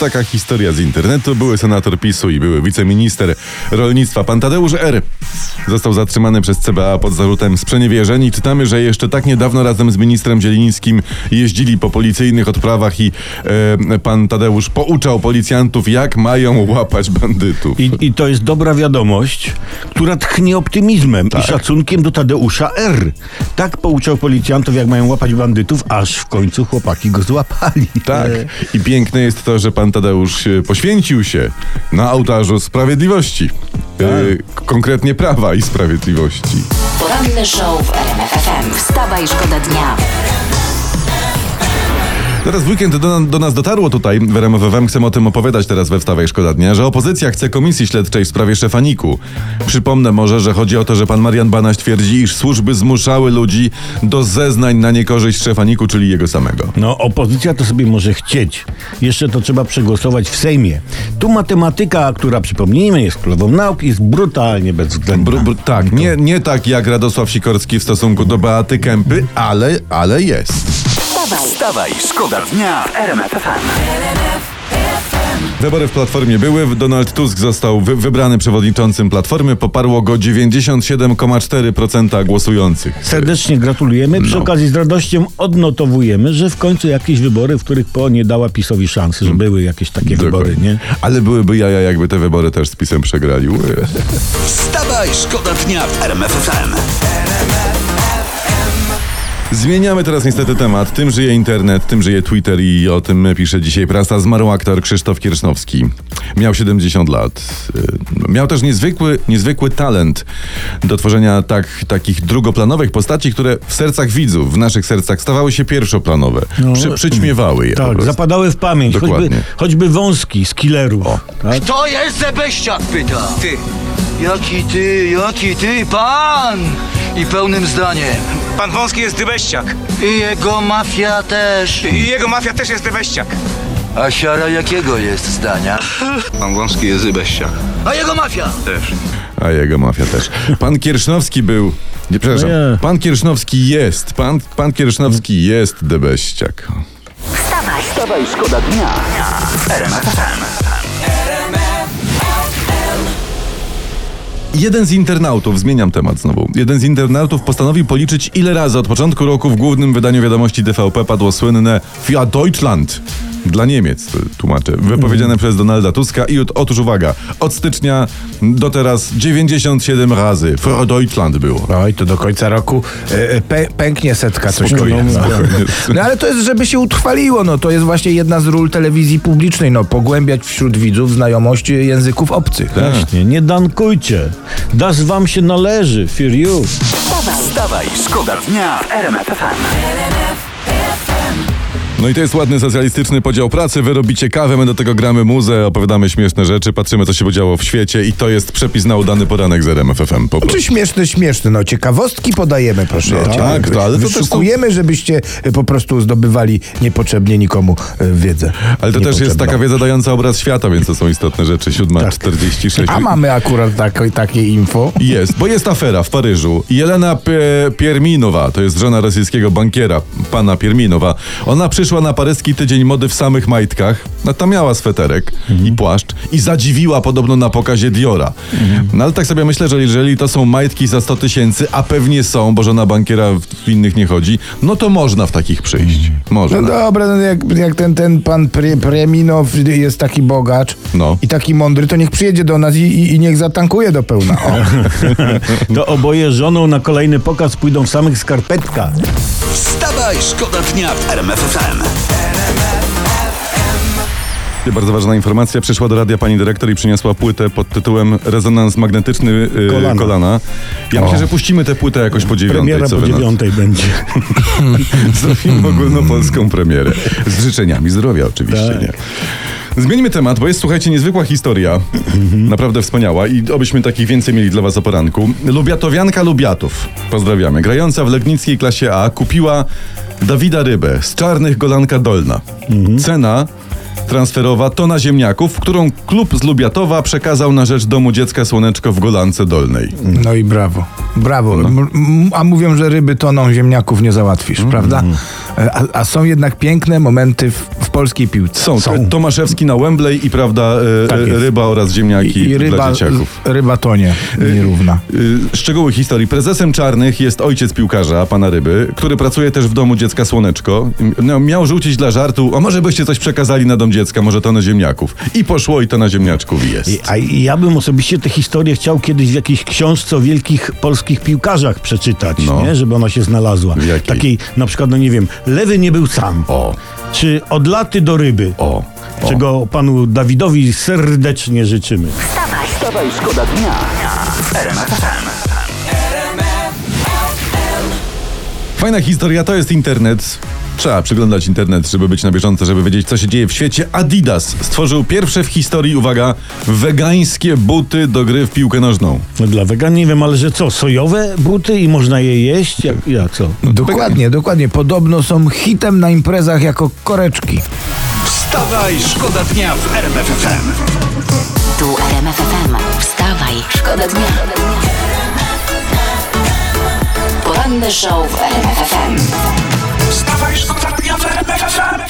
Taka historia z internetu. Były senator PiSu i były wiceminister rolnictwa pan Tadeusz R. Został zatrzymany przez CBA pod zarzutem sprzeniewierzeń i czytamy, że jeszcze tak niedawno razem z ministrem Zielińskim jeździli po policyjnych odprawach i e, pan Tadeusz pouczał policjantów, jak mają łapać bandytów. I, I to jest dobra wiadomość, która tchnie optymizmem i szacunkiem do Tadeusza R. Tak pouczał policjantów, jak mają łapać bandytów, aż w końcu chłopaki go złapali. Tak. E, I piękne jest to, że pan Tadeusz e, poświęcił się na ołtarzu sprawiedliwości. E, k- konkretnie prawa i sprawiedliwości. Poranny show w RMF FM. Wstawaj, szkoda dnia. Teraz w weekend do, do nas dotarło tutaj w chcemy o tym opowiadać teraz we Wstawaj Szkoda Dnia, że opozycja chce komisji śledczej w sprawie szefaniku. Przypomnę może, że chodzi o to, że pan Marian Banaś twierdzi, iż służby zmuszały ludzi do zeznań na niekorzyść szefaniku, czyli jego samego. No, opozycja to sobie może chcieć. Jeszcze to trzeba przegłosować w Sejmie. Tu matematyka, która przypomnijmy jest królową nauk, jest brutalnie bezwzględna. Br, br, tak, nie, nie tak jak Radosław Sikorski w stosunku do Beaty Kępy, ale, ale jest. Wstawaj, Wstawaj, szkoda dnia w RMF FM. Wybory w Platformie były. Donald Tusk został wy wybrany przewodniczącym Platformy. Poparło go 97,4% głosujących. Serdecznie gratulujemy. Przy No. okazji z radością odnotowujemy, że w końcu jakieś wybory, w których PO nie dała PiSowi szansy, że były jakieś takie wybory, Dokładnie. nie? Ale byłyby jaja, jakby te wybory też z pisem przegrali. Wstawaj, szkoda dnia w RMF FM. Zmieniamy teraz niestety temat. Tym żyje internet, tym żyje Twitter i o tym pisze dzisiaj prasa. Zmarł aktor Krzysztof Kiersznowski. Miał 70 lat. Y, Miał też niezwykły, niezwykły talent do tworzenia tak, takich drugoplanowych postaci, które w sercach widzów, w naszych sercach stawały się pierwszoplanowe. Przy, przyćmiewały je Tak, zapadały w pamięć. Choćby, Dokładnie. choćby wąski z killerów. Tak? To jest Zebeściak, pyta. Ty. Jaki ty, jaki ty, pan! I pełnym zdaniem. Pan Wąski jest dybeściak. I jego mafia też. I jego mafia też jest dybeściak. A siara jakiego jest zdania? Pan Wąski jest dybeściak. A jego mafia! Też. A jego mafia też. Pan Kiersznowski był. Nie, przepraszam. No nie. Pan Kiersznowski jest. Pan, pan Kiersznowski jest debeściak. wstawaj. Wstawaj, szkoda dnia w RMF FM. Jeden z internautów, zmieniam temat znowu, jeden z internautów postanowił policzyć, ile razy od początku roku w głównym wydaniu wiadomości TVP padło słynne Für Deutschland. Dla Niemiec, to tłumaczę. Wypowiedziane przez Donalda Tuska i od, otóż uwaga, od stycznia do teraz 97 razy Für Deutschland było. Oj, to do końca roku e, e, pę, pęknie setka coś Spokojnie, spokojnie. No ale to jest, żeby się utrwaliło, no to jest właśnie jedna z ról telewizji publicznej, no pogłębiać wśród widzów znajomość języków obcych. Właśnie, nie dankujcie. Das wam się należy, fear you. Wstawaj, szkoda dnia w RMF FM. No i to jest ładny socjalistyczny podział pracy. Wy robicie kawę, my do tego gramy muzę, opowiadamy śmieszne rzeczy, patrzymy co się podziało w świecie i to jest przepis na udany poranek z RMF FM po prostu. Czy śmieszne, śmieszne, no ciekawostki podajemy, proszę. No cię. tak, to- ale to też są- Wyszukujemy, żebyście e, po prostu zdobywali niepotrzebnie nikomu e, wiedzę. Ale to też jest taka wiedza dająca obraz świata, więc to są istotne rzeczy. 7.46. A mamy akurat tak, takie info. Jest, bo jest afera w Paryżu. Jelena P- Pierminowa, to jest żona rosyjskiego bankiera, pana Pierminowa. Ona przyszła na paryski tydzień mody w samych majtkach. No to miała sweterek i płaszcz i zadziwiła podobno na pokazie Diora. No ale tak sobie myślę, że jeżeli to są majtki za 100 tysięcy, a pewnie są, bo żona bankiera w- w innych nie chodzi, no to można w takich przyjść. No Można. dobra, no jak, jak ten, ten pan Pre, Preminow jest taki bogacz No. i taki mądry, to niech przyjedzie do nas i, i, i niech zatankuje do pełna. O. To oboje żoną na kolejny pokaz pójdą w samych skarpetkach. Wstawaj, szkoda dnia w RMF FM. Bardzo ważna informacja. Przyszła do radia pani dyrektor i przyniosła płytę pod tytułem Rezonans magnetyczny yy, kolana. Kolana. Ja myślę, że puścimy tę płytę jakoś po dziewiątej. Premiera co po dziewiątej będzie. Zrobimy ogólnopolską premierę. Z życzeniami zdrowia oczywiście, Tak. nie? Zmieńmy temat, bo jest, słuchajcie, niezwykła historia. Naprawdę wspaniała i obyśmy takich więcej mieli dla was o poranku. Lubiatowianka Lubiatów, pozdrawiamy, grająca w legnickiej klasie A, kupiła Dawida Rybę z Czarnych Golanka Dolna. Cena transferowa tona ziemniaków, którą klub z Lubiatowa przekazał na rzecz Domu Dziecka Słoneczko w Golance Dolnej. No i brawo. Brawo. No. A mówią, że ryby toną, ziemniaków nie załatwisz, Mm, prawda? E, A, a są jednak piękne momenty w polskiej piłce. Są, są. Tomaszewski na Wembley i prawda, e, Tak e, ryba oraz ziemniaki I, i ryba, dla dzieciaków. ryba tonie nierówna. Y, Szczegóły historii. Prezesem Czarnych jest ojciec piłkarza, pana Ryby, który pracuje też w domu dziecka Słoneczko. No, miał rzucić dla żartu, o może byście coś przekazali na dom dziecka, może to na ziemniaków. I poszło i to na ziemniaczków jest. I- A ja bym osobiście tę historię chciał kiedyś w jakiejś książce o wielkich polskich piłkarzach przeczytać, No. nie? żeby ona się znalazła. Takiej na przykład, no nie wiem, Lewy nie był sam. O. Czy od laty do ryby. O. o. Czego panu Dawidowi serdecznie życzymy. Wstawaj, szkoda dnia w Fajna historia, to jest internet. Trzeba przyglądać internet, żeby być na bieżąco, żeby wiedzieć, co się dzieje w świecie. Adidas stworzył pierwsze w historii, uwaga, wegańskie buty do gry w piłkę nożną. No dla wegan nie wiem, ale że co, sojowe buty i można je jeść? Jak, ja co? Dokładnie, dokładnie. Podobno są hitem na imprezach jako koreczki. Wstawaj, szkoda dnia w RMF FM. Tu RMF FM. Wstawaj, szkoda dnia. Show w RMF FM. Wstawaj, szkoda w RMF FM.